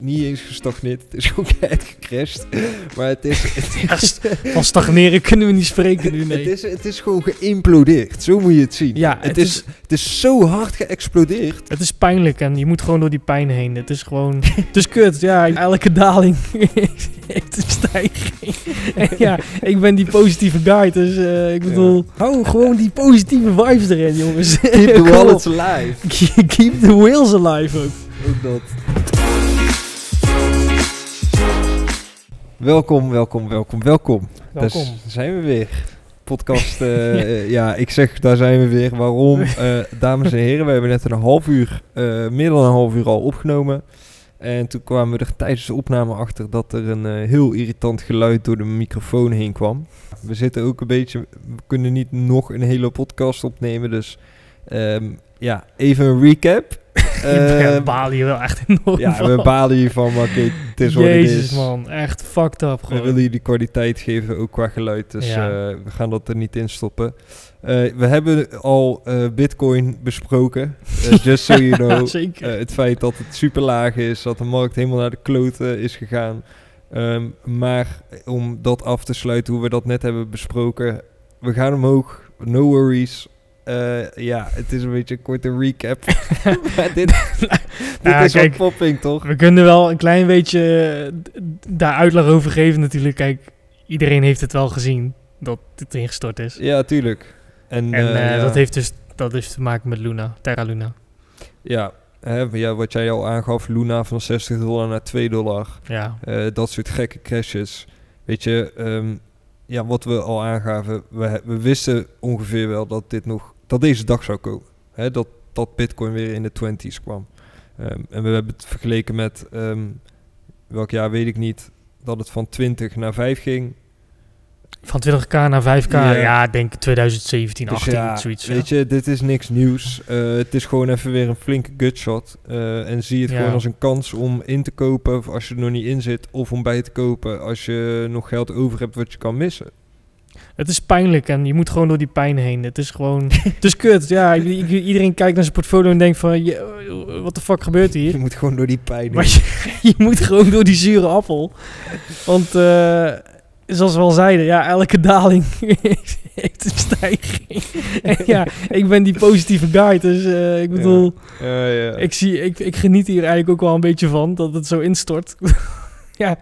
niet eens gestagneerd. Het is gewoon gecrashed. Maar het is... Het is, Van stagneren kunnen we niet spreken nu, nee. het is, het is gewoon geïmplodeerd. Zo moet je het zien. Ja, het, het is, is- het is zo hard geëxplodeerd. Het is pijnlijk en je moet gewoon door die pijn heen. Het is gewoon... het is kut, ja. Elke daling heeft een stijging. En ja, ik ben die positieve guy, dus eh, ik bedoel... Hou gewoon die positieve vibes erin, jongens. Keep the wallets alive. Keep the wheels alive ook. Ook dat. Welkom, welkom, welkom, welkom. Welkom. Daar zijn we weer. Podcast, eh, eh, ja, ik zeg daar zijn we weer. Waarom? Eh, dames en heren, we hebben net een half uur, meer dan een half uur al opgenomen. En toen kwamen we er tijdens de opname achter dat er een heel irritant geluid door de microfoon heen kwam. We zitten ook een beetje, we kunnen niet nog een hele podcast opnemen, dus ehm, ja, even een recap. Uh, je wel echt enorm ja, we balen hiervan, maar het is wat het Jezus is. man, echt fucked up We gewoon. willen jullie kwaliteit geven, ook qua geluid. Dus Ja. eh, we gaan dat er niet in stoppen. Eh, we hebben al eh, Bitcoin besproken. Just so you know. Het feit dat het super laag is, dat de markt helemaal naar de kloten is gegaan. Ehm, maar om dat af te sluiten, hoe we dat net hebben besproken. We gaan omhoog, no worries. Eh, ja, het is een beetje een korte recap. maar dit dit Nou, is kijk, wel popping, toch? We kunnen wel een klein beetje eh, daar uitleg over geven natuurlijk. Kijk, iedereen heeft het wel gezien dat het ingestort is. Ja, tuurlijk. En, En eh, ja. dat heeft dus dat heeft te maken met Luna, Terra Luna. Ja, hè, ja, wat jij al aangaf, Luna van 60 dollar naar 2 dollar. Ja, dat soort gekke crashes. Weet je, ehm, ja, wat we al aangaven, we, we wisten ongeveer wel dat dit nog, dat deze dag zou komen. Hè, dat, dat Bitcoin weer in de 20s kwam. Ehm, en we hebben het vergeleken met, ehm, welk jaar weet ik niet, dat het van 20 naar 5 ging. van 20k naar 5k. Ja. Ja, ik denk 2017, Dus 18, ja, zoiets. ja. Weet je, dit is niks nieuws. Eh, het is gewoon even weer een flinke gutshot. Eh, en zie het gewoon als een kans om in te kopen als je er nog niet in zit. Of om bij te kopen als je nog geld over hebt wat je kan missen. Het is pijnlijk en je moet gewoon door die pijn heen. Het is gewoon... het is kut, ja. Iedereen kijkt naar zijn portfolio en denkt van... Wat de fuck gebeurt hier? Je moet gewoon door die pijn. Maar je, je moet gewoon door die zure appel. Want eh, zoals we al zeiden, ja, elke daling heeft een stijging. En ja, ik ben die positieve guy, dus eh, ik bedoel, Ja, ja. ik, zie, ik, ik geniet hier eigenlijk ook wel een beetje van, dat het zo instort. ja,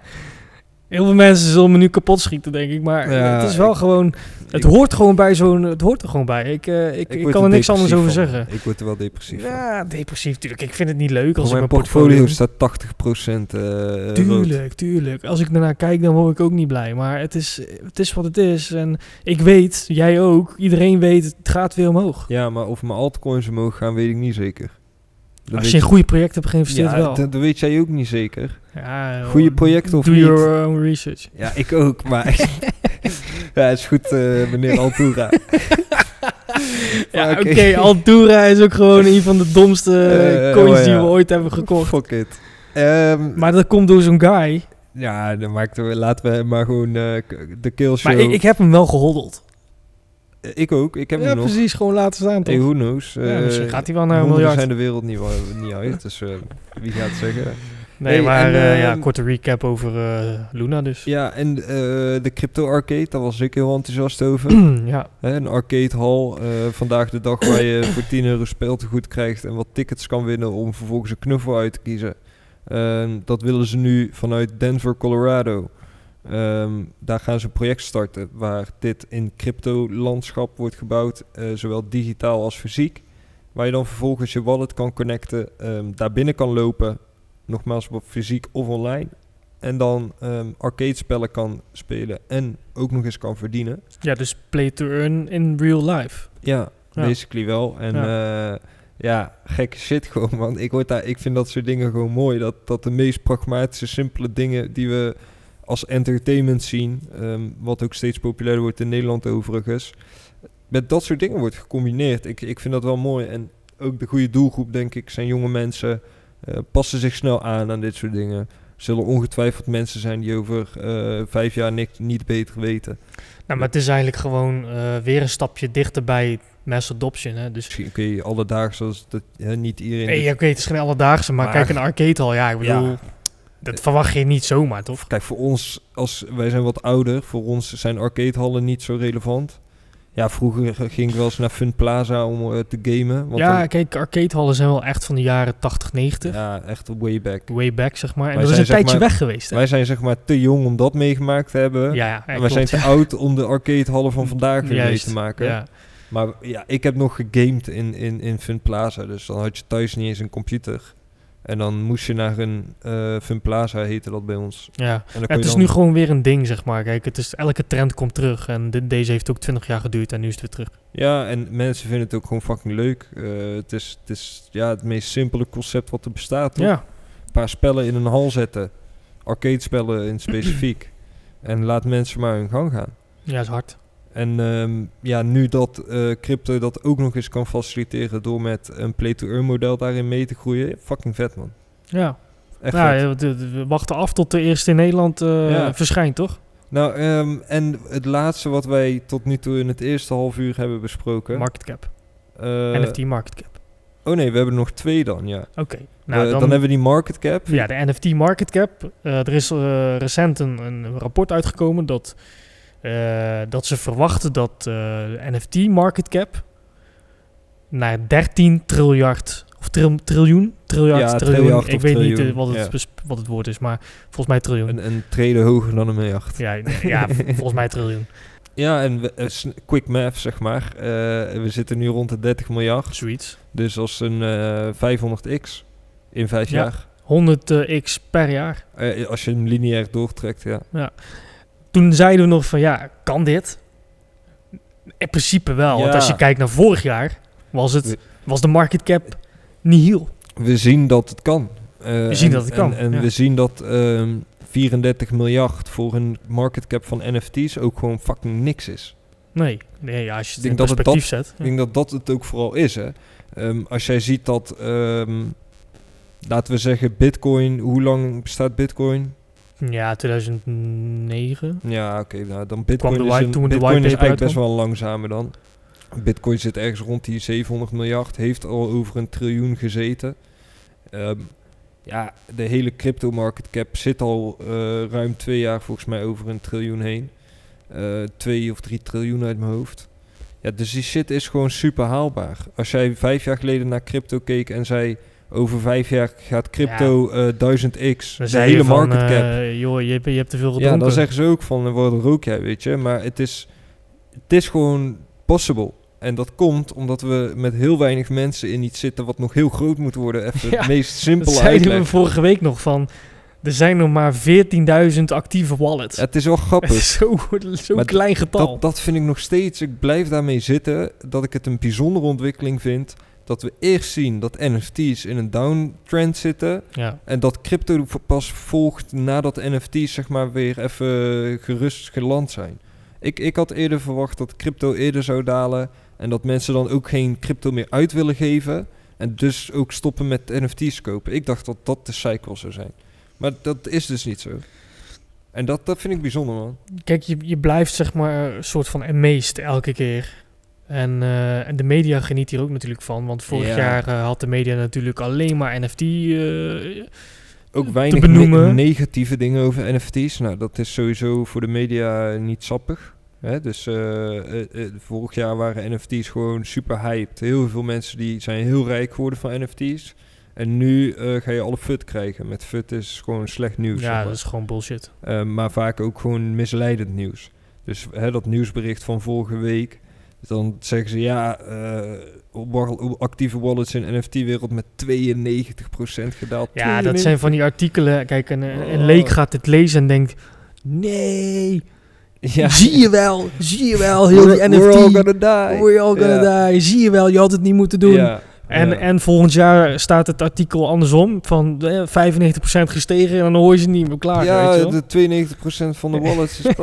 heel veel mensen zullen me nu kapot schieten, denk ik. Maar Ja, het is wel ik- gewoon, het ik- hoort gewoon bij zo'n, het hoort er gewoon bij. Ik, eh, ik, ik, kan er niks anders over van. zeggen. Ik word er wel depressief van. Ja, depressief, tuurlijk. Ik vind het niet leuk als Op ik mijn portfolio portfolio... staat 80% eh rood. Tuurlijk, tuurlijk. Als ik ernaar kijk, dan word ik ook niet blij. Maar het is, het is wat het is. En ik weet, jij ook, iedereen weet, het gaat weer omhoog. Ja, maar of mijn altcoins omhoog gaan, weet ik niet zeker. Dat Als je een goede project hebt geïnvesteerd ja, wel. dat, dat weet jij ook niet zeker. Ja, Goede joh, projecten of do niet? your own research. Ja, ik ook, maar... ja, het is goed, eh, meneer Altura. Ja, oké. Altura is ook gewoon een van de domste Eh, coins oh die ja. we ooit hebben gekocht. Fuck it. Ehm, Maar dat komt door zo'n guy. ja, dan maakt we, laten we maar gewoon k- de kill show. Maar ik, ik heb hem wel gehoddeld. Eh, ik ook, ik heb ja, hem nog. precies. Gewoon laten staan, toch? Hey, who knows? Ja, Eh, misschien gaat hij wel naar een miljard. zijn de wereld niet, niet uit, dus eh, wie gaat het zeggen? Nee, Hey, maar en, eh, ja, ehm, korte recap over eh, Luna dus. Ja, en eh, de crypto arcade, daar was ik heel enthousiast over. ja, Hè, een arcade hall, eh, vandaag de dag waar je voor 10 euro speeltegoed krijgt en wat tickets kan winnen om vervolgens een knuffel uit te kiezen. Ehm, dat willen ze nu vanuit Denver, Colorado. Ehm, daar gaan ze een project starten waar dit in crypto-landschap wordt gebouwd, eh, zowel digitaal als fysiek. Waar je dan vervolgens je wallet kan connecten, ehm, daar binnen kan lopen, nogmaals op fysiek of online. En dan ehm arcade spellen kan spelen en ook nog eens kan verdienen. ja, dus play to earn in real life. Ja, Ja. basically wel. En ja. ja, gekke shit gewoon, want ik, word daar, ik vind dat soort dingen gewoon mooi. Dat, dat de meest pragmatische, simpele dingen die we als entertainment zien, ehm, wat ook steeds populairder wordt in Nederland overigens, met dat soort dingen wordt gecombineerd. Ik, ik vind dat wel mooi. En ook de goede doelgroep, denk ik, zijn jonge mensen, eh, passen zich snel aan aan dit soort dingen. Zullen ongetwijfeld mensen zijn die over eh, vijf jaar niks, niet beter weten. Nou, maar het is eigenlijk gewoon eh, weer een stapje dichter bij mass adoption. Hè? Dus Misschien kun je alledaags, zoals dat hè, niet iedereen... nee, oké, het is geen alledaagse, maar, Maar- kijk, een arcade hal, ja, ik bedoel, Ja. Dat verwacht je niet zomaar, toch? Kijk, voor ons, als wij zijn wat ouder, voor ons zijn arcadehallen niet zo relevant. Ja, vroeger ging ik wel eens naar Fun Plaza om eh, te gamen. Want ja, dan- kijk, arcadehallen zijn wel echt van de jaren 80, 90. ja, echt way back. Way back, zeg maar. En Wij dat is een tijdje maar- weg geweest, hè? Wij zijn zeg maar te jong om dat meegemaakt te hebben. ja, ja, en wij klopt, zijn te ja. oud om de arcadehallen van vandaag weer mee te maken. Ja. Maar ja, ik heb nog gegamed in, in, in Fun Plaza. Dus dan had je thuis niet eens een computer. En dan moest je naar een eh Fun Plaza, heette dat bij ons. ja. En Ja, het is dan- nu gewoon weer een ding, zeg maar. Kijk, het is, elke trend komt terug. En deze heeft ook 20 jaar geduurd en nu is het weer terug. Ja, en mensen vinden het ook gewoon fucking leuk. Eh, het, is, het is ja, het meest simpele concept wat er bestaat. toch? Ja, Een paar spellen in een hal zetten. Arcade spellen in specifiek. en laat mensen maar hun gang gaan. ja, is hard. En ehm, ja, nu dat eh, crypto dat ook nog eens kan faciliteren door met een play-to-earn model daarin mee te groeien. Fucking vet man. Ja, Echt ja vet. we- wachten af tot de eerste in Nederland eh, Ja. verschijnt, toch? Nou, ehm, en het laatste wat wij tot nu toe in het eerste half uur hebben besproken. Market cap. eh, NFT market cap. Oh nee, we hebben nog twee dan, ja. Oké. Nou, dan, dan, hebben we die market cap. ja, de NFT market cap. Er is recent een, een rapport uitgekomen dat, dat ze verwachten dat eh, de NFT market cap naar 13 triljard of tril- triljoen, triljard, Ja, triljoen. triljard Ik weet niet triljoen, eh, wat, het, ja. wat het woord is, maar volgens mij triljoen. Een, een treden hoger dan een miljard. ja, ja, volgens mij triljoen. Ja, en we, eh, quick math zeg maar. Eh, we zitten nu rond de 30 miljard. Zoiets. Dus als een eh 500x in vijf Ja. jaar. 100 eh, x per jaar. Eh, als je hem lineair doortrekt, ja. Toen zeiden we nog van ja, kan dit? In principe wel. Want als je kijkt naar vorig jaar, was, het, was de market cap nihil. We zien dat het kan. Eh, We zien en- dat het kan, En, en ja. we zien dat ehm 34 miljard voor een market cap van NFT's ook gewoon fucking niks is. Nee, nee ja, als je het in het perspectief zet. Ik denk dat dat het ook vooral is. Hè. Ehm, als jij ziet dat, ehm, laten we zeggen, Bitcoin, hoe lang bestaat Bitcoin? Ja, 2009. Ja, oké, nou dan Bitcoin de is, een, toen Bitcoin is eigenlijk best wel langzamer dan. Bitcoin zit ergens rond die 700 miljard, heeft al over een triljoen gezeten. Ehm, ja, de hele crypto market cap zit al eh, ruim twee jaar volgens mij over een triljoen heen. Eh, twee of drie triljoen uit mijn hoofd. Ja, dus die shit is gewoon super haalbaar. Als jij vijf jaar geleden naar crypto keek en zei... over vijf jaar gaat crypto eh 1000x, Dan de hele je van, market cap. eh, joh, je, hebt- je hebt te veel Ja, gedronken. dan zeggen ze ook van, eh, wat rook jij, weet je. Maar het is, het is gewoon possible. En dat komt omdat we met heel weinig mensen in iets zitten wat nog heel groot moet worden. Even Ja, het meest dat simpele zeiden we vorige week nog van... Er zijn nog maar 14.000 actieve wallets. Ja, het is wel grappig. zo'n zo klein getal. Dat, dat vind ik nog steeds. Ik blijf daarmee zitten. Dat ik het een bijzondere ontwikkeling vind. Dat we eerst zien dat NFT's in een downtrend zitten. ja. En dat crypto pas volgt nadat NFT's zeg maar weer even gerust geland zijn. Ik, ik had eerder verwacht dat crypto eerder zou dalen. En dat mensen dan ook geen crypto meer uit willen geven. En dus ook stoppen met NFT's kopen. Ik dacht dat dat de cycle zou zijn. Maar dat is dus niet zo. En dat, dat vind ik bijzonder, man. Kijk, je, je blijft zeg maar een soort van amazed elke keer. En, eh, en de media geniet hier ook natuurlijk van. Want vorig Ja. jaar eh, had de media natuurlijk alleen maar NFT. eh, Ook weinig benoemen. ne- negatieve dingen over NFT's. Nou, dat is sowieso voor de media niet sappig. Hè? Dus vorig jaar waren NFT's gewoon super hyped. Heel veel mensen die zijn heel rijk geworden van NFT's. En nu ga je alle FUT krijgen. Met FUT is gewoon slecht nieuws. ja, dat is gewoon bullshit. Maar vaak ook gewoon misleidend nieuws. Dus hè, dat nieuwsbericht van vorige week. Dan zeggen ze ja, wa- actieve wallets in NFT-wereld met 92% gedaald. Ja, dat zijn van die artikelen. Kijk, een, een Oh. leek gaat het lezen en denkt... Nee, Ja. zie je wel, zie je wel, heel We're- die We're all NFT. gonna die. We're all gonna die. Zie je wel, je had het niet moeten doen. En, ja. en volgend jaar staat het artikel andersom. Van eh, 95% gestegen en dan hoor je ze niet meer klaar. weet ja, je wel? de 92% van de wallets is.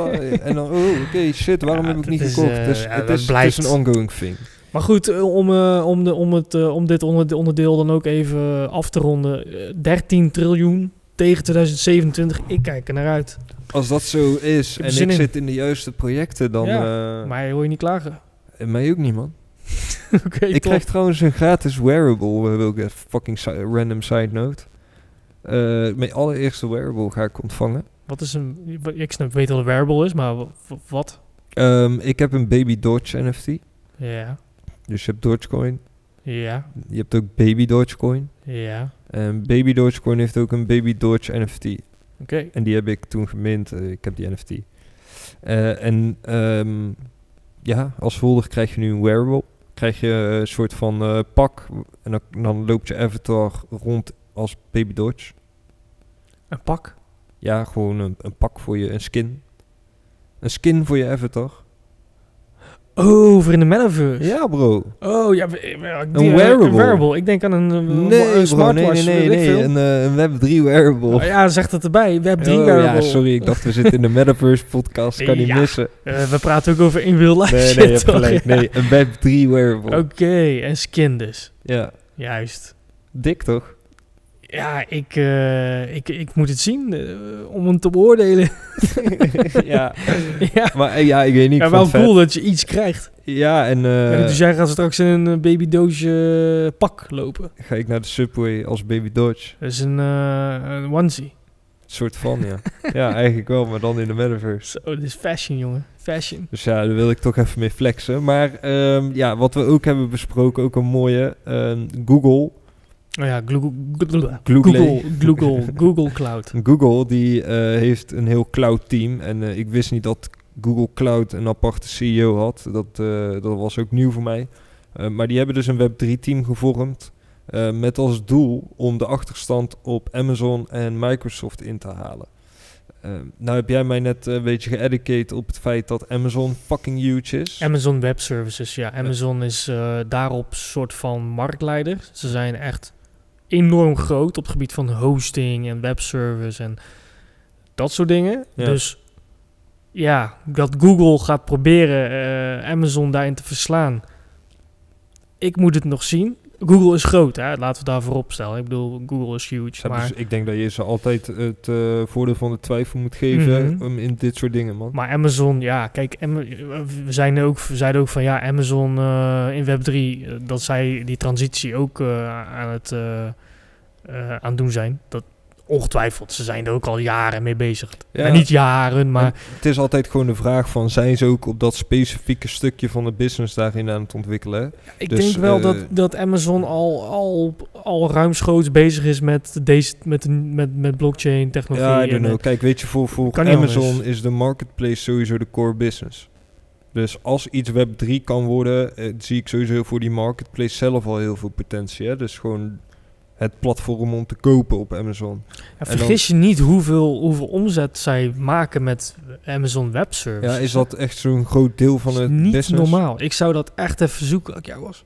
En dan, oh, oké, shit, waarom Ja, heb ik niet is, gekocht? eh, dus ja, het, is, het blijft- is een ongoing thing. Maar goed, eh, om, eh, om, de, om, het, eh, om dit onder- onderdeel dan ook even af te ronden. Eh, 13 triljoen tegen 2027. Ik kijk er naar uit. Als dat zo is en ik in. zit in de juiste projecten, dan... eh, Maar hoor je niet klagen. en mij ook niet, man. Ik top. krijg trouwens een gratis wearable, eh, wil ik even fucking si- random side note. Eh, mijn allereerste wearable ga ik ontvangen. Wat is een... Ik snap, weet wel een wearable is, maar wa- wa- wat? Ehm, ik heb een Baby Doge NFT. Ja, Dus je hebt Dogecoin. ja, Je hebt ook Baby Dogecoin. ja. En Baby Dogecoin heeft ook een Baby Doge NFT. Oké. En die heb ik toen gemint. eh, ik heb die NFT. En ehm, ja, als volger krijg je nu een wearable. Krijg je een soort van eh, pak. En dan, dan loopt je avatar rond als Baby Doge. Een pak? Ja, gewoon een, een pak voor je, een skin. Een skin voor je avatar. Oh, voor in de metaverse. Ja, bro. Oh, ja. Een eh, wearable. Een wearable. Ik denk aan een, een, Nee, een bro. Nee, smartwatch. nee, nee. nee. Een, eh, een Web3 wearable. Oh, ja, zegt het erbij. Web 3 Oh, wearable. ja, sorry. Ik dacht, we zitten in de Metaverse podcast. Kan niet Ja. missen. Eh, we praten ook over in real life Nee, shit, nee, je hebt toch? gelijk. Ja. Nee, een Web3 wearable. Oké, en skin dus. Ja. Juist. Dik toch? Ja, ik, eh, ik, ik moet het zien eh, om hem te beoordelen. ja. ja, Maar eh, ja, ik weet niet. ja wel cool dat je iets krijgt. Ja, en Ja, dus jij gaat straks in een eh, babydoosje pak lopen. ga ik naar de Subway als Baby Dodge. Dat is een, een onesie. soort van, ja. ja, eigenlijk wel, maar dan in de Metaverse. Zo, dit is fashion, jongen. Fashion. Dus ja, daar wil ik toch even mee flexen. Maar ehm, ja, wat we ook hebben besproken, ook een mooie, ehm, Google. Oh ja, Google, Google, Google. Google, Cloud. Google die eh, heeft een heel cloud team. En eh, ik wist niet dat Google Cloud een aparte CEO had. Dat, eh, dat was ook nieuw voor mij. Maar die hebben dus een Web3 team gevormd. met als doel om de achterstand op Amazon en Microsoft in te halen. Nou heb jij mij net een beetje geeducate op het feit dat Amazon fucking huge is. Amazon Web Services, ja. Amazon is daarop soort van marktleider. Ze zijn echt enorm groot op het gebied van hosting en webservice en dat soort dingen. Ja. Dus ja, dat Google gaat proberen eh, Amazon daarin te verslaan. Ik moet het nog zien. Google is groot, hè? laten we daar voorop stellen. Ik bedoel, Google is huge. Maar, dus- ik denk dat je ze altijd het eh, voordeel van de twijfel moet geven Mhm. in dit soort dingen, man. maar Amazon, ja, kijk, Am- we, zijn ook, we zeiden ook van ja, Amazon eh, in Web3, eh, dat zij die transitie ook aan het aan doen zijn. Dat ongetwijfeld, ze zijn er ook al jaren mee bezig. Ja. Nou, niet jaren, maar En het is altijd gewoon de vraag van, zijn ze ook op dat specifieke stukje van de business daarin aan het ontwikkelen? ik dus, denk wel eh, dat, dat Amazon al, al, al ruimschoots bezig is met, deze, met, met, met blockchain technologie. Ja, I don't en, know. eh, Kijk, weet je, voor, voor Kan niet Amazon anders. is de marketplace sowieso de core business. Dus als iets Web3 kan worden, eh, zie ik sowieso voor die marketplace zelf al heel veel potentie. Hè? Dus gewoon het platform om te kopen op Amazon. ja, en vergis je niet hoeveel, hoeveel omzet zij maken met Amazon Web Services. Ja, is dat echt zo'n groot deel van het niet business? normaal. Ik zou dat echt even zoeken als ik jou was.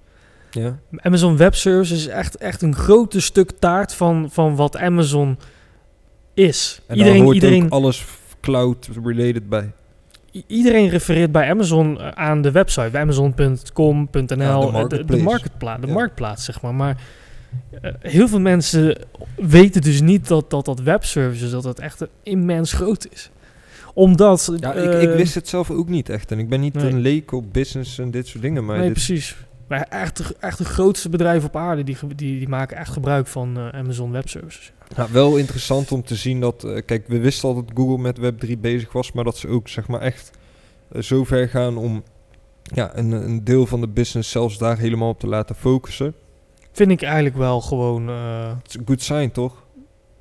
Ja. Amazon Web Services is echt, echt een grote stuk taart van, van wat Amazon is. En iedereen, daar hoort iedereen, ook alles cloud-related bij. iedereen refereert bij Amazon eh, aan de website, amazon.com.nl, Ja, de eh, de, marketplace. marketpla- de Ja. marktplaats, zeg maar. Maar eh, heel veel mensen weten dus niet dat dat, dat webservices, dat dat echt immens groot is. Omdat... Ja, eh, ik, ik wist het zelf ook niet echt. En ik ben niet nee. een leek op business en dit soort dingen. Maar nee, dit, precies. Maar echt, de- echt de grootste bedrijven op aarde, die, die, die maken echt gebruik van eh, Amazon Web Services. Nou, wel interessant om te zien dat... eh, kijk, we wisten al dat Google met Web3 bezig was... maar dat ze ook zeg maar echt eh, zo ver gaan om ja, een, een deel van de business zelfs daar helemaal op te laten focussen. Vind ik eigenlijk wel gewoon eh, Het is een good sign, toch?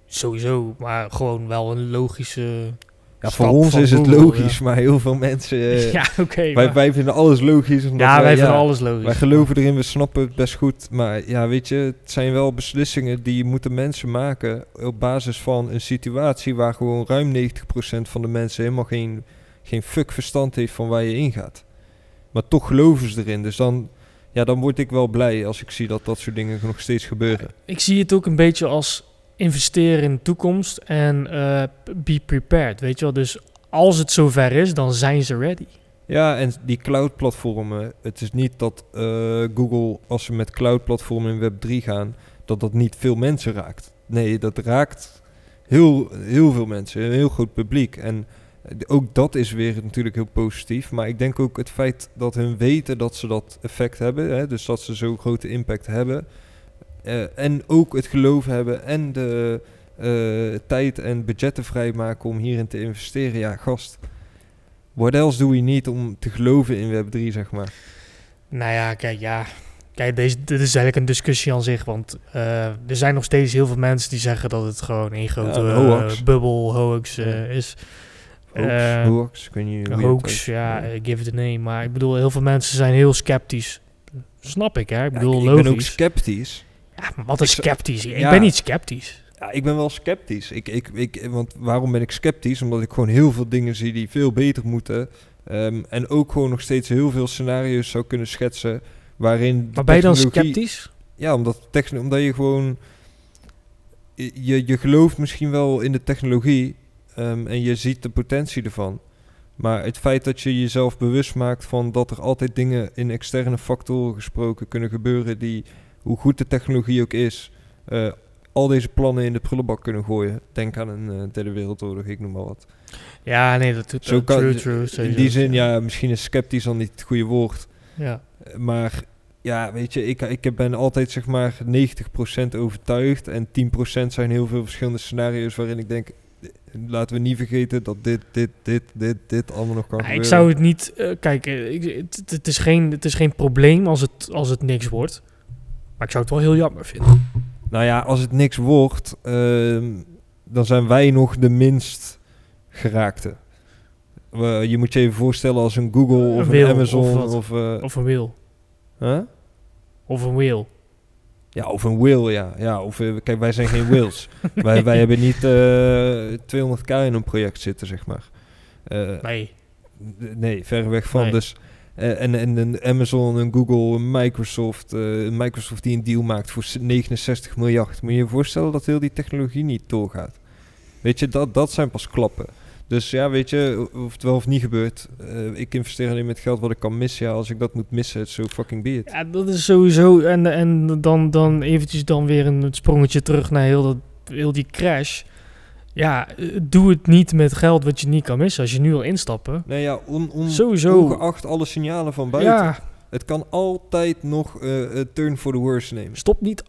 sowieso, maar gewoon wel een logische. Ja, voor ons is het Google, logisch, maar heel veel mensen... eh, ja, oké. wij, vinden alles logisch. Omdat ja, wij vinden ja, alles logisch. Wij geloven erin, we snappen het best goed. Maar ja, weet je, het zijn wel beslissingen die moeten mensen maken op basis van een situatie waar gewoon ruim 90% van de mensen helemaal geen, geen fuck verstand heeft van waar je ingaat. Maar toch geloven ze erin. Dus dan, ja, dan word ik wel blij als ik zie dat dat soort dingen nog steeds gebeuren. Ik zie het ook een beetje als investeren in de toekomst en eh, be prepared. Weet je wel, dus als het zover is, dan zijn ze ready. Ja, en die cloud-platformen, het is niet dat eh, Google, als ze met cloud-platformen in Web3 gaan, dat dat niet veel mensen raakt. Nee, dat raakt heel, heel veel mensen, een heel groot publiek. En ook dat is weer natuurlijk heel positief. Maar ik denk ook het feit dat hun weten dat ze dat effect hebben, hè, dus dat ze zo'n grote impact hebben. eh, en ook het geloof hebben en de, eh, tijd en budgetten vrijmaken om hierin te investeren. Ja, gast. What else do we need om te geloven in Web3, zeg maar? Nou ja, kijk, ja. Kijk, deze, dit is eigenlijk een discussie aan zich. Want eh, er zijn nog steeds heel veel mensen die zeggen dat het gewoon een grote hoax. bubbel, hoax Ja. is. Hoax, hoax, ik Een je hoax, ja, eh, give it a name. Maar ik bedoel, heel veel mensen zijn heel sceptisch. Snap ik, hè? Ik Ja, bedoel, ik, ik logisch. ben ook sceptisch. ja, maar wat is ik sceptisch? Ik Ja. ben niet sceptisch. Ja, ik ben wel sceptisch. Ik, ik, ik, want waarom ben ik sceptisch? Omdat ik gewoon heel veel dingen zie die veel beter moeten. Ehm, en ook gewoon nog steeds heel veel scenario's zou kunnen schetsen. Waarin. Maar ben je dan sceptisch? Ja, omdat, omdat je gewoon. Je, je gelooft misschien wel in de technologie. Ehm, en je ziet de potentie ervan. Maar het feit dat je jezelf bewust maakt van dat er altijd dingen in externe factoren gesproken kunnen gebeuren. die, hoe goed de technologie ook is. eh, al deze plannen in de prullenbak kunnen gooien. Denk aan een eh, derde wereldoorlog, ik noem maar wat. Ja, nee, dat doet Zo uh, kan- true, true. In die zin, ja, misschien is sceptisch dan niet het goede woord. Ja. Eh, Maar ja, weet je, ik, ik ben altijd zeg maar 90% overtuigd. En 10% zijn heel veel verschillende scenario's waarin ik denk... Laten we niet vergeten dat dit, dit, dit, dit, dit allemaal nog kan Ja, ik gebeuren. zou het niet... eh, kijk, eh, het, het is geen, het is geen probleem als het, als het niks wordt. Maar ik zou het wel heel jammer vinden. Nou ja, als het niks wordt, ehm, dan zijn wij nog de minst geraakte. Je moet je even voorstellen als een Google of een Amazon of of... eh, Of een wheel. huh? Of een wheel. Ja, of een will, ja. ja of, eh, kijk, wij zijn geen wills. wij, wij hebben niet eh 200k in een project zitten, zeg maar. Eh, Nee. nee, ver weg van. Nee. Dus, eh, en, en een Amazon, een Google, een Microsoft. eh, Microsoft die een deal maakt voor s- 69 miljard. Moet je je voorstellen dat heel die technologie niet doorgaat. Weet je, dat, dat zijn pas klappen. Dus ja, weet je, of het wel of niet gebeurt. eh, ik investeer alleen met geld wat ik kan missen. Ja, als ik dat moet missen, zo fucking be it. Ja, dat is sowieso... En, en dan, dan eventjes dan weer een sprongetje terug naar heel, dat, heel die crash. Ja, doe het niet met geld wat je niet kan missen. Als je nu wil instappen... Nee, ja, on, on, Sowieso. ongeacht alle signalen van buiten. Ja, Het kan altijd nog eh een turn for the worse nemen. stop niet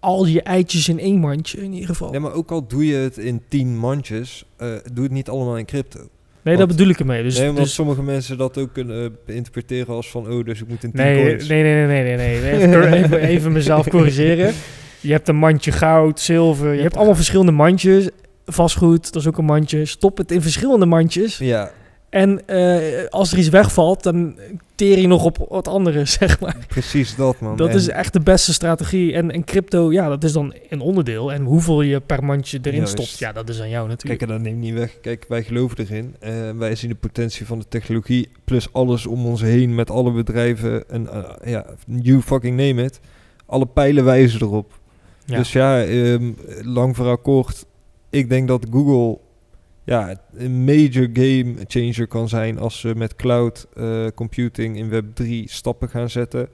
al je eitjes in één mandje in ieder geval. Nee, maar ook al doe je het in tien mandjes, eh, doe het niet allemaal in crypto. nee, dat bedoel ik ermee. Dus, nee, omdat dus sommige mensen dat ook kunnen eh, interpreteren als van, oh, dus ik moet in tien Nee, nee, coins. nee, nee, nee, nee, nee. Even, cor- even, even mezelf corrigeren. Je hebt een mandje goud, zilver. Je hebt allemaal verschillende mandjes. Vastgoed, dat is ook een mandje. Stop het in verschillende mandjes. Ja, En eh, als er iets wegvalt, dan teer je nog op wat andere, zeg maar. precies dat, man. Dat En- is echt de beste strategie. En, en crypto, ja, dat is dan een onderdeel. En hoeveel je per mandje erin Juist. stopt, ja, dat is aan jou Kijk, natuurlijk. en dat neemt niet weg. Kijk, wij geloven erin. Eh, wij zien de potentie van de technologie. Plus alles om ons heen met alle bedrijven. En eh, ja, you fucking name it. Alle pijlen wijzen erop. Ja. Dus ja, ehm, lang verhaal kort. Ik denk dat Google ja, een major game changer kan zijn als ze met cloud eh, computing in Web 3 stappen gaan zetten.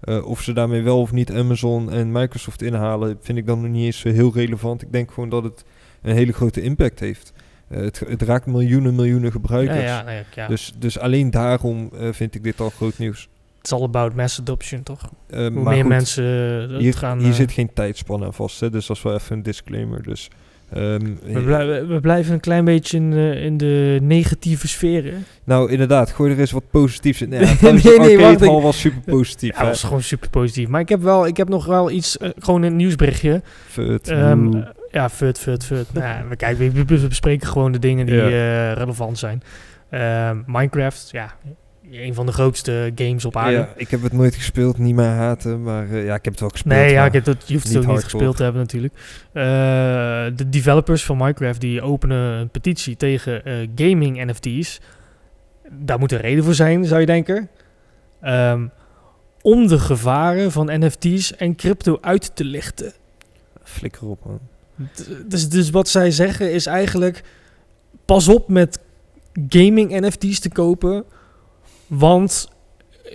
Eh, of ze daarmee wel of niet Amazon en Microsoft inhalen, vind ik dan nog niet eens heel relevant. Ik denk gewoon dat het een hele grote impact heeft. Eh, het, het raakt miljoenen, miljoenen gebruikers. ja, nee, ja. Dus, dus alleen daarom vind ik dit al groot nieuws. Het is all about mass adoption, toch? Hoe maar meer goed, mensen het hier, gaan... hier zit geen tijdspan aan vast, hè, dus dat is wel even een disclaimer. Dus, ehm, We, blij- we- blijven een klein beetje in, eh, in de negatieve sferen. Nou, inderdaad, gooi er eens wat positiefs in. Nee, Nee, nee, wacht, ik- hall was super positief. Ja, was gewoon super positief. Maar ik heb, wel, ik heb nog wel iets, eh, gewoon een nieuwsberichtje. Fut. Ehm, eh, ja, fut, fut, fut. nou, ja, we, kijken, we, we bespreken gewoon de dingen die Ja. eh, relevant zijn. Ehm, Minecraft, ja, een van de grootste games op aarde. ja, ik heb het nooit gespeeld, niet meer haten, maar eh, ja, ik heb het wel gespeeld. Nee, ja, ik heb dat, je hoeft het niet ook niet gespeeld te hebben natuurlijk. Eh, de developers van Minecraft die openen een petitie tegen eh, gaming NFT's. Daar moet een reden voor zijn, zou je denken. Ehm, om de gevaren van NFT's en crypto uit te lichten. Flikker op, man. Dus, dus wat zij zeggen is eigenlijk... Pas op met gaming NFT's te kopen. Want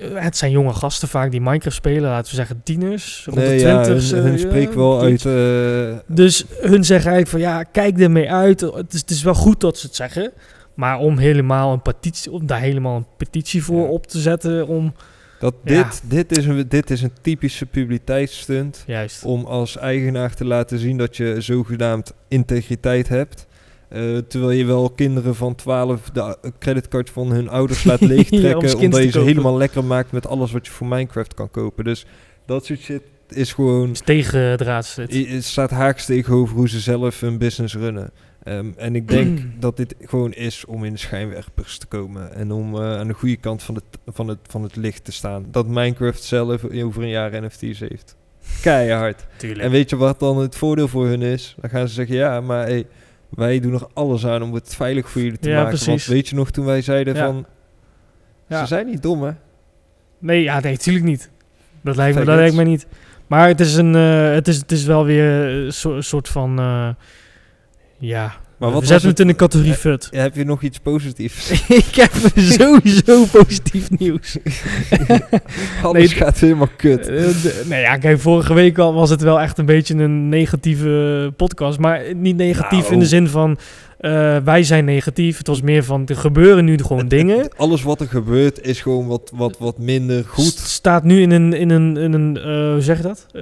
eh, het zijn jonge gasten vaak die Minecraft spelen. Laten we zeggen tieners. Rond Nee, de ja, hun, hun spreekt wel uit... eh, Dus hun zeggen eigenlijk van ja, kijk ermee uit. Het is, het is wel goed dat ze het zeggen. Maar om helemaal een petitie, om daar helemaal een petitie voor Ja. op te zetten, om Dat Ja. dit, dit, is een, dit is een typische publiciteitsstunt Juist. om als eigenaar te laten zien dat je zogenaamd integriteit hebt. Eh, terwijl je wel kinderen van 12 de creditcard van hun ouders laat Ja, om leegtrekken. skins omdat je ze helemaal lekker maakt met alles wat je voor Minecraft kan kopen. Dus dat soort shit is gewoon Dus tegen draads zit. I- Het staat haaks tegenover hoe ze zelf hun business runnen. Ehm, en ik denk dat dit gewoon is om in de schijnwerpers te komen. En om eh, aan de goede kant van het, van, het, van het licht te staan. Dat Minecraft zelf over een jaar NFT's heeft. Keihard. Tuurlijk. En weet je wat dan het voordeel voor hun is? Dan gaan ze zeggen, ja, maar hey, wij doen er alles aan om het veilig voor jullie te Ja, maken. precies. Want weet je nog toen wij zeiden Ja. van... Ja. Ze zijn niet dom, hè? Nee, ja, nee, natuurlijk niet. Dat lijkt, me, dat lijkt me niet. Maar het is, een, eh, het is, het is wel weer een so- soort van... eh, ja, Maar we wat zetten was het in de categorie Eh, fut. Heb je nog iets positiefs? ik heb sowieso positief nieuws. Alles Nee, gaat helemaal kut. Eh, nee, ja, kijk, vorige week al was het wel echt een beetje een negatieve podcast. Maar niet negatief Nou. in de zin van eh, wij zijn negatief. Het was meer van er gebeuren nu gewoon dingen. Alles wat er gebeurt is gewoon wat, wat, wat minder goed. staat nu in een, in een, in een hoe zeg je dat? Eh,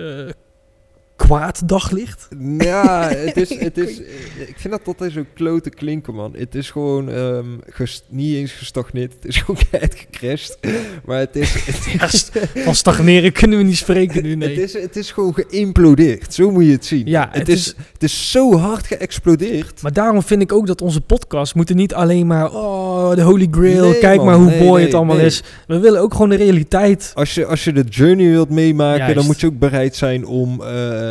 kwaad daglicht. Ja, het is, het is, ik vind dat altijd zo klote klinken, man. Het is gewoon ehm, ges- niet eens gestagneerd. Het is gewoon keihard gecrashed. Maar het is, het Ja, is, st- Van stagneren kunnen we niet spreken nu, nee. het is, het is gewoon geïmplodeerd. Zo moet je het zien. Ja, het, het is, is- het is zo hard geëxplodeerd. Maar daarom vind ik ook dat onze podcasts moeten niet alleen maar... Oh, de holy grail, Nee, kijk man, maar hoe nee, mooi nee, het allemaal nee. is. We willen ook gewoon de realiteit. Als je, als je de journey wilt meemaken, Juist. dan moet je ook bereid zijn om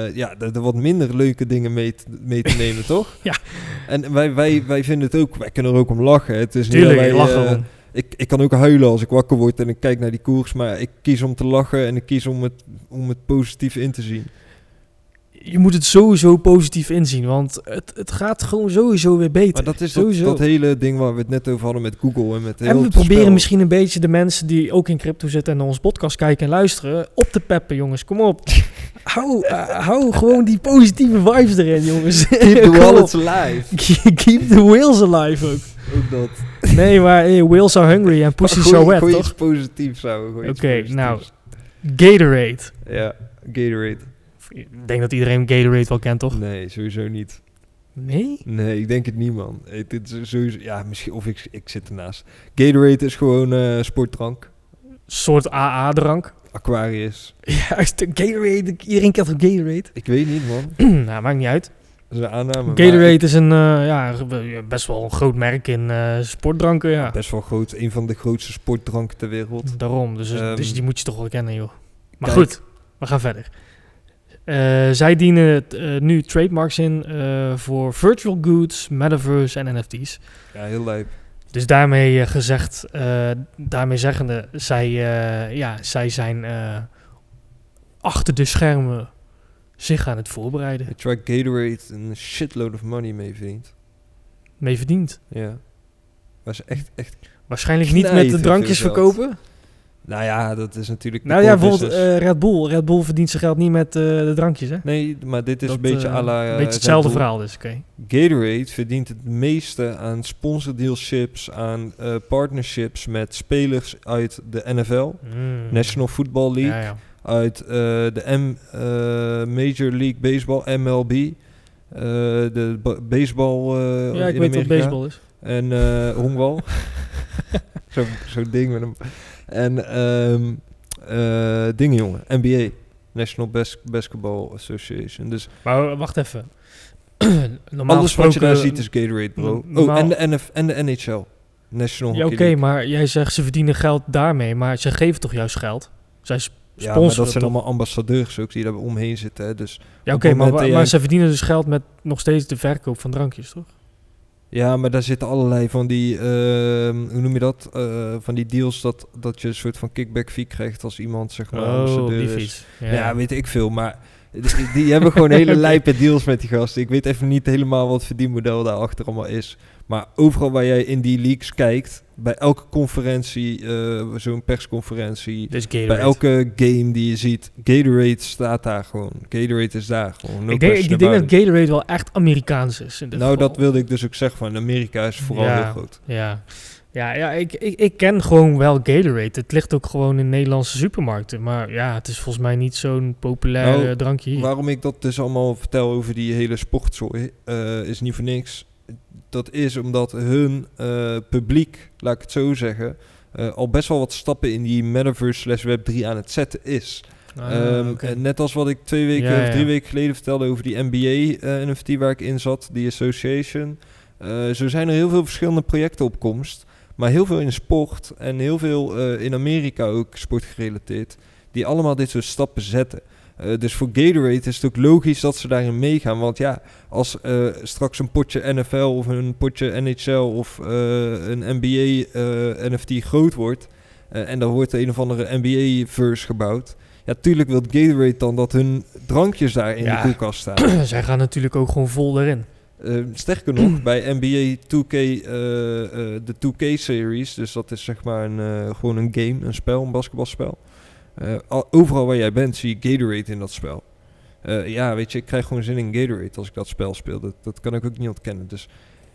eh, ja, de wat minder leuke dingen mee te, mee te nemen, toch? Ja. En wij, wij, wij vinden het ook, wij kunnen er ook om lachen. Het is Tuurlijk, wij, lachen eh, ik, ik kan ook huilen als ik wakker word en ik kijk naar die koers, maar ik kies om te lachen en ik kies om het, om het positief in te zien. Je moet het sowieso positief inzien, want het, het gaat gewoon sowieso weer beter. Maar dat is dat, sowieso. dat hele ding waar we het net over hadden met Google en met heel en we proberen spel. misschien een beetje de mensen die ook in crypto zitten en naar ons podcast kijken en luisteren, op te peppen, jongens. Kom op. hou, eh, hou gewoon die positieve vibes erin, jongens. Keep the wallets alive. Keep the whales alive ook. Ook dat. Nee, maar hey, whales are hungry en Gooi- are wet, toch? iets gooi iets Oké, nou. Gatorade. Ja, Gatorade. Ik denk dat iedereen Gatorade wel kent, toch? Nee, sowieso niet. Nee? Nee, ik denk het niet, man. Eh, Dit is sowieso, ja, misschien, of ik, ik zit ernaast. Gatorade is gewoon eh sportdrank. soort AA-drank. Aquarius. Juist, Gatorade. Iedereen kent toch Gatorade? Ik weet niet, man. nou, maakt niet uit. Dat is een aanname. maar Gatorade is een, eh, ja, best wel een groot merk in eh, sportdranken, ja. Best wel groot. Een van de grootste sportdranken ter wereld. Daarom, dus, Ehm, dus die moet je toch wel kennen, joh. Maar kijk. goed, we gaan verder. Eh, zij dienen eh, nu trademarks in eh, voor virtual goods, metaverse en NFT's. Ja, heel lijp. Dus daarmee gezegd, daarmee zeggende, zij, ja, zij zijn achter de schermen zich aan het voorbereiden. Ik track Gatorade een shitload of money mee verdient. Mee verdiend. Ja. Is echt, echt... Waarschijnlijk niet met de drankjes verkopen. Nou ja, dat is natuurlijk... Nou ja, bijvoorbeeld eh, Red Bull. Red Bull verdient zijn geld niet met eh, de drankjes, hè? nee, maar dit is Dat, een beetje eh, à la... Een beetje hetzelfde verhaal dus, oké. Gatorade verdient het meeste aan sponsordealships, aan partnerships met spelers uit de NFL, Mm. National Football League, Ja, ja. uit de M, Major League Baseball, MLB, de ba- baseball ja, ik weet wat Amerika. baseball is. En honkbal. Zo'n zo ding met hem. En eh dingen, jongen. NBA. National Bas Basketball Association. Dus Maar wacht even. Normaal alles wat je daar ziet is Gatorade, bro. Oh, en de, NF, en de NHL. National Ja, oké, maar jij zegt ze verdienen geld daarmee, maar ze geven toch juist geld? Zij Ja, maar dat zijn toch? allemaal ambassadeurs ook die daar omheen zitten. Hè. Dus, Ja, oké, maar, maar ze verdienen dus geld met nog steeds de verkoop van drankjes, toch? Ja, maar daar zitten allerlei van die, ehm, hoe noem je dat? Eh, van die deals dat, dat je een soort van kickback fee krijgt als iemand zeg maar oh, ambassadeur is. Ja. weet ik veel, maar die, die hebben gewoon hele lijpe deals met die gasten. Ik weet even niet helemaal wat verdienmodel daarachter allemaal is. Maar overal waar jij in die leaks kijkt, bij elke conferentie, eh, zo'n persconferentie, Dus bij elke game die je ziet, Gatorade staat daar gewoon. Gatorade is daar gewoon. No ik denk, ik dat. Gatorade wel echt Amerikaans is. In dit Nou, geval. dat wilde ik dus ook zeggen. Van Amerika is vooral Ja. heel groot. Ja. Ja, ja ik, ik, ik ken gewoon wel Gatorade. Het ligt ook gewoon in Nederlandse supermarkten. Maar ja, het is volgens mij niet zo'n populair Nou, drankje hier. Waarom ik dat dus allemaal vertel over die hele sportzooi, eh, is niet voor niks. Dat is omdat hun eh, publiek, laat ik het zo zeggen, eh, al best wel wat stappen in die metaverse slash web 3 aan het zetten is. Ah, Ehm, net als wat ik twee weken Ja, of drie ja. weken geleden vertelde over die NBA eh, NFT waar ik in zat, die association. Zo zijn er heel veel verschillende projecten op komst. Maar heel veel in sport en heel veel in Amerika ook sportgerelateerd. Die allemaal dit soort stappen zetten. Eh, dus voor Gatorade is het ook logisch dat ze daarin meegaan. Want ja, als eh, straks een potje NFL of een potje NHL of eh, een NBA NFT groot wordt. en daar wordt een of andere NBA-verse gebouwd. Ja, tuurlijk wil Gatorade dan dat hun drankjes daar in Ja. de koelkast staan. Zij gaan natuurlijk ook gewoon vol erin. Sterker nog, bij NBA 2K, eh, eh, de 2K-series, dus dat is zeg maar een, gewoon een game, een spel, een basketbalspel. Eh, al- overal waar jij bent zie je Gatorade in dat spel. Eh, ja, weet je, ik krijg gewoon zin in Gatorade als ik dat spel speel. Dat, dat kan ik ook niet ontkennen. Dus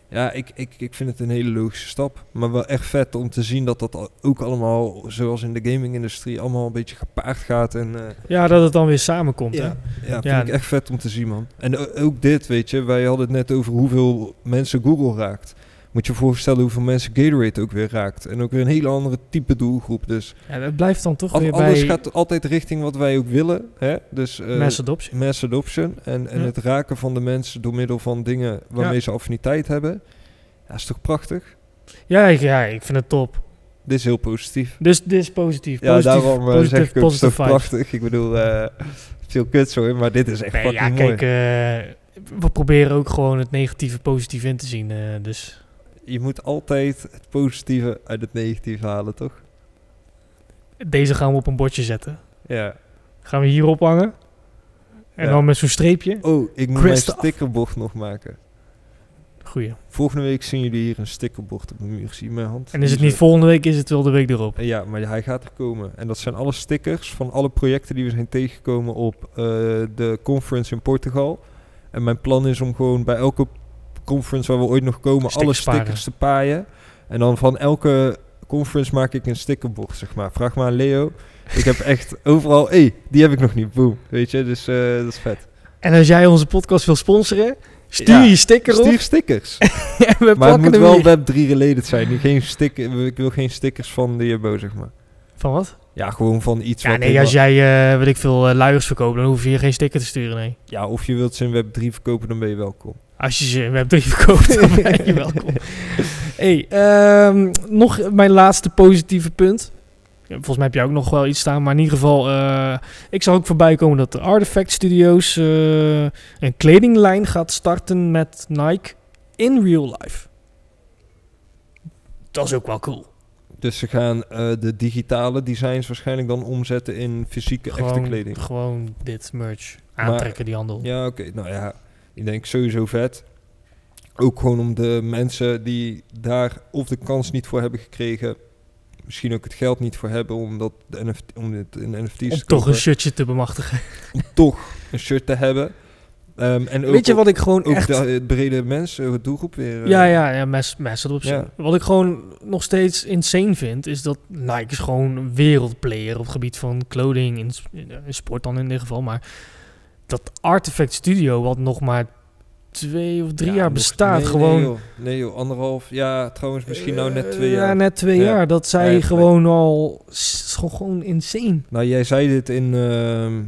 ja, ik, ik, ik vind het een hele logische stap. Maar wel echt vet om te zien dat dat ook allemaal, zoals in de gaming-industrie, allemaal een beetje gepaard gaat. En, eh, Ja, dat het dan weer samenkomt. Hè? ja, ja, vind Ja. ik echt vet om te zien, man. En ook dit, weet je, wij hadden het net over hoeveel mensen Google raakt. Moet je je voorstellen hoeveel mensen Gatorade ook weer raakt. En ook weer een hele andere type doelgroep. Dus Ja, dat blijft dan toch al- weer alles bij gaat altijd richting wat wij ook willen. Hè? Dus eh, mass adoption. mass adoption. En, en Ja. het raken van de mensen door middel van dingen waarmee Ja. ze affiniteit hebben. Ja, is toch prachtig? Ja, ik, ja, ik vind het top. Dit is heel positief. Dus dit is positief. Ja, positief, daarom eh, positief, zeg ik ook, vibes. prachtig. Ik bedoel, eh, veel kuts hoor, maar dit is echt Nee, fucking ja, mooi. kijk, we proberen ook gewoon het negatieve positief in te zien. dus Je moet altijd het positieve uit het negatieve halen, toch? deze gaan we op een bordje zetten. Ja. Gaan we hierop hangen. En Ja. dan met zo'n streepje. Oh, ik moet mijn af. stickerbocht nog maken. Goeie. Volgende week zien jullie hier een stickerbocht op de muur. Zie je mijn hand? En is het niet zo- volgende week, is het wel de week erop. Ja, maar hij gaat er komen. En dat zijn alle stickers van alle projecten die we zijn tegengekomen op eh, de conference in Portugal. En mijn plan is om gewoon bij elke conference waar we ooit nog komen, alle Stickers stickers te paaien. En dan van elke conference maak ik een stickerbocht, zeg maar. Vraag maar aan Leo. Ik heb echt overal, hé, hey, die heb ik nog niet. Boom. Weet je, dus eh, dat is vet. En als jij onze podcast wil sponsoren, stuur Ja, je sticker Stuur op. stickers. en we Maar het moet wel hier. Web 3 related zijn. Geen sticker, ik wil geen stickers van de Jumbo, zeg maar. Van wat? Ja, gewoon van iets Ja, nee, als jij, eh weet ik veel, eh, luiers verkoopt, dan hoef je geen sticker te sturen, nee. Ja, of je wilt ze in Web 3 verkopen, dan ben je welkom. Als je ze in Web3 verkoopt, dan ben je welkom. hey, ehm, nog mijn laatste positieve punt. Volgens mij heb jij ook nog wel iets staan, maar in ieder geval, eh, ik zag ook voorbij komen dat de Artifact Studios eh, een kledinglijn gaat starten met Nike in real life. Dat is ook wel cool. Dus ze gaan eh, de digitale designs waarschijnlijk dan omzetten in fysieke, echte kleding. gewoon dit merch Maar- aantrekken, die handel. Ja, oké. Nou ja, ik denk sowieso vet. Ook gewoon om de mensen die daar of de kans niet voor hebben gekregen, misschien ook het geld niet voor hebben om, dat de NFT, om dit in NFT's Om te toch een shirtje te bemachtigen. om toch een shirt te hebben. Ehm, en ook, Weet je wat ik gewoon ook echt... de eh, brede mensen, de doelgroep weer. eh, Ja, ja, ja, mass, mass adoption. Ja. Wat ik gewoon nog steeds insane vind, is dat Nike is gewoon een wereldplayer op het gebied van clothing, in, sport dan in dit geval, maar dat Artifact Studio, wat nog maar twee of drie Ja, jaar bestaat, nee, gewoon... Nee joh. nee joh, anderhalf. Ja, trouwens misschien nou net twee jaar. Ja, net twee Ja. jaar. Dat zij Ja, gewoon al... s- is gewoon, insane. Nou, jij zei dit in... ehm,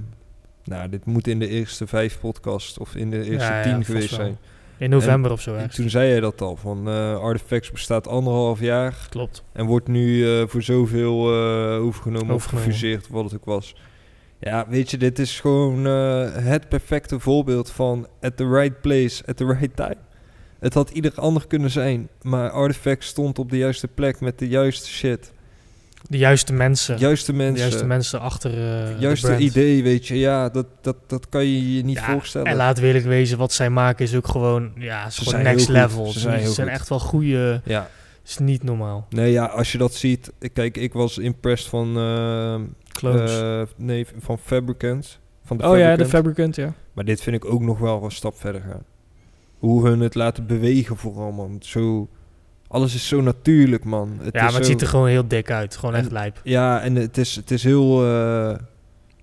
nou, dit moet in de eerste vijf podcasts of in de eerste tien geweest zijn. In november of zo, En toen zei jij dat al, van eh Artifacts bestaat anderhalf jaar Klopt. en wordt nu eh, voor zoveel eh, overgenomen, of Overgenomen. gefuseerd, wat het ook was. Ja, weet je, dit is gewoon eh, het perfecte voorbeeld van at the right place, at the right time. Het had ieder ander kunnen zijn, maar Artifact stond op de juiste plek met de juiste shit. De juiste mensen. Juiste de mensen, juiste mensen achter de juiste idee, weet je. Ja, dat, dat, dat kan je je niet Ja, voorstellen. En laat eerlijk wezen, wat zij maken is ook gewoon, ja, is Ze gewoon zijn next heel goed. level. Ze Ze zijn heel zijn echt wel goede, Ja, is niet normaal. nee, ja, als je dat ziet. Kijk, ik was impressed van, eh, Eh, nee, van Fabricant. Van de oh ja, de Fabricant. Ja. Maar dit vind ik ook nog wel een stap verder gaan. Hoe hun het laten bewegen vooral, man. Zo alles is zo natuurlijk, man. Het ja, is maar het zo- ziet er gewoon heel dik uit. Gewoon En- echt lijp. Ja, en het is, het is heel... eh,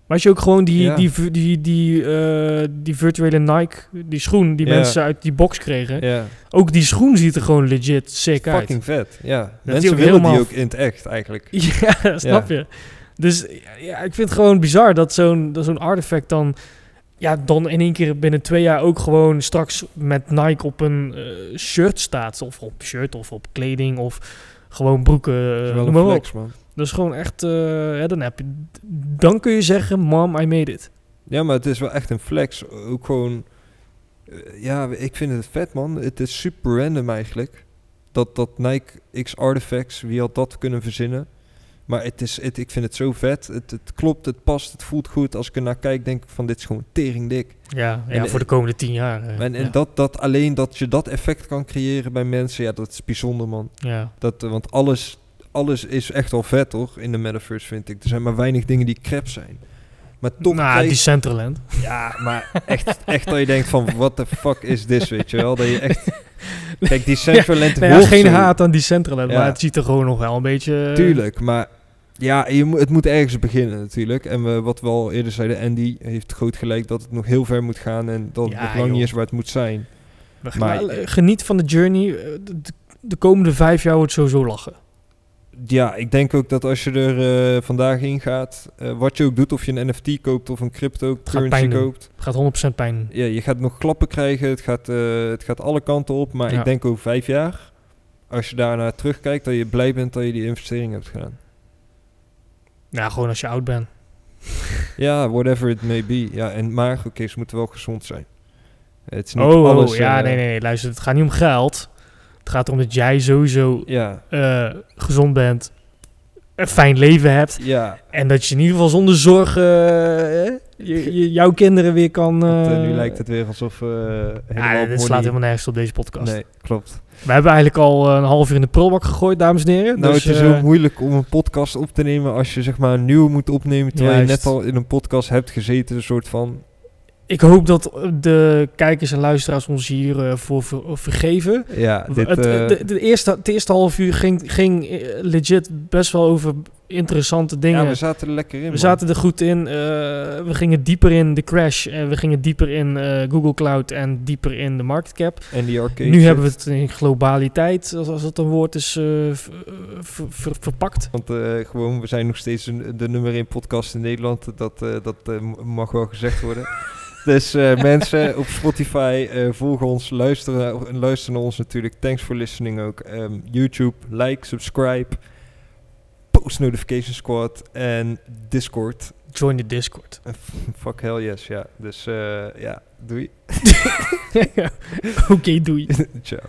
Maar als je ook gewoon die, Ja. die, die, die, die, eh, die virtuele Nike, die schoen die Ja. mensen uit die box kregen. ja, Ook die schoen ziet er gewoon legit sick uit. fucking vet. Ja, mensen willen die ook in het echt, eigenlijk. Ja, snap je. Dus ja, ik vind het gewoon bizar dat zo'n zo'n artefact dan... Ja, dan in één keer binnen twee jaar ook gewoon straks met Nike op een eh, shirt staat. Of op shirt of op kleding of gewoon broeken, Dat is eh, wel flex, man. Dat is gewoon echt... eh, ja, dan, heb je, dan kun je zeggen, mom, I made it. Ja, maar het is wel echt een flex. Ook gewoon... ja, ik vind het vet, man. Het is super random eigenlijk. Dat, dat Nike X Artifacts, wie had dat kunnen verzinnen? Maar het is, het, ik vind het zo vet. Het, het klopt, het past, het voelt goed. Als ik er naar kijk, denk ik van dit is gewoon tering dik. Ja, ja En, voor de komende tien jaar. eh, En, en ja. dat, dat alleen dat je dat effect kan creëren bij mensen, ja, dat is bijzonder, man. ja. Dat, eh, want alles, alles is echt al vet, toch? In de metaverse, vind ik. Er zijn maar weinig dingen die crap zijn. Maar toch nou, krijg- die Centerland. Ja, maar echt, echt dat je denkt van, what the fuck is this, weet je wel? Dat je echt... Kijk, die ja, hoort geen haat aan die Centerland, Ja. maar het ziet er gewoon nog wel een beetje... Tuurlijk, maar ja, je het moet ergens beginnen natuurlijk. En we, wat we al eerder zeiden, Andy heeft groot gelijk dat het nog heel ver moet gaan en dat het nog lang niet is waar het moet zijn. maar- maar, eh, geniet van de journey. eh, De, de- de komende vijf jaar wordt sowieso lachen. Ja, ik denk ook dat als je er eh, vandaag in gaat, eh, wat je ook doet, of je een NFT koopt of een cryptocurrency koopt, Het gaat 100% pijn ja, je gaat nog klappen krijgen, het gaat, eh, het gaat alle kanten op, maar Ja. ik denk over vijf jaar, als je daarnaar terugkijkt, dat je blij bent dat je die investering hebt gedaan. Ja, gewoon als je oud bent. Ja, whatever it may be. Ja, en, maar oké, ze moeten wel gezond zijn. Het is niet Oh, alles... oh, ja, nee, nee, nee. Luister, het gaat niet om geld. Het gaat erom dat jij sowieso Ja, eh, gezond bent, een fijn leven hebt. ja. En dat je in ieder geval zonder zorgen eh, je, je- jouw kinderen weer kan... want, eh, nu lijkt het weer alsof Ja, dit slaat helemaal nergens op deze podcast. Nee, klopt. We hebben eigenlijk al een half uur in de prullenbak gegooid, dames en heren. Nou, Dus, het is heel moeilijk om een podcast op te nemen als je zeg maar een nieuwe moet opnemen, terwijl je net al in een podcast hebt gezeten, een soort van... Ik hoop dat de kijkers en luisteraars ons hiervoor voor ver- vergeven. Ja, dit... het, eh, de, de eerste, het eerste half uur ging, ging eh, legit best wel over interessante dingen. ja, we zaten er lekker in, We man. zaten er goed in. eh, we gingen dieper in de crash. En we gingen dieper in eh, Google Cloud en dieper in de market cap. En die arcade nu shit. hebben we het in globaliteit, als, als dat een woord is, eh, v- ver- ver- verpakt. Want eh, gewoon, we zijn nog steeds een, de nummer 1 podcast in Nederland. Dat, eh, dat eh, mag wel gezegd worden. dus eh, mensen op Spotify, eh volgen ons, luisteren, naar- en luisteren ons natuurlijk. Thanks for listening ook. Ehm, YouTube, like, subscribe, post notification squad en Discord. Join de Discord. Fuck hell yes, ja. Dus eh, ja, doei. Oké, doei. Ciao.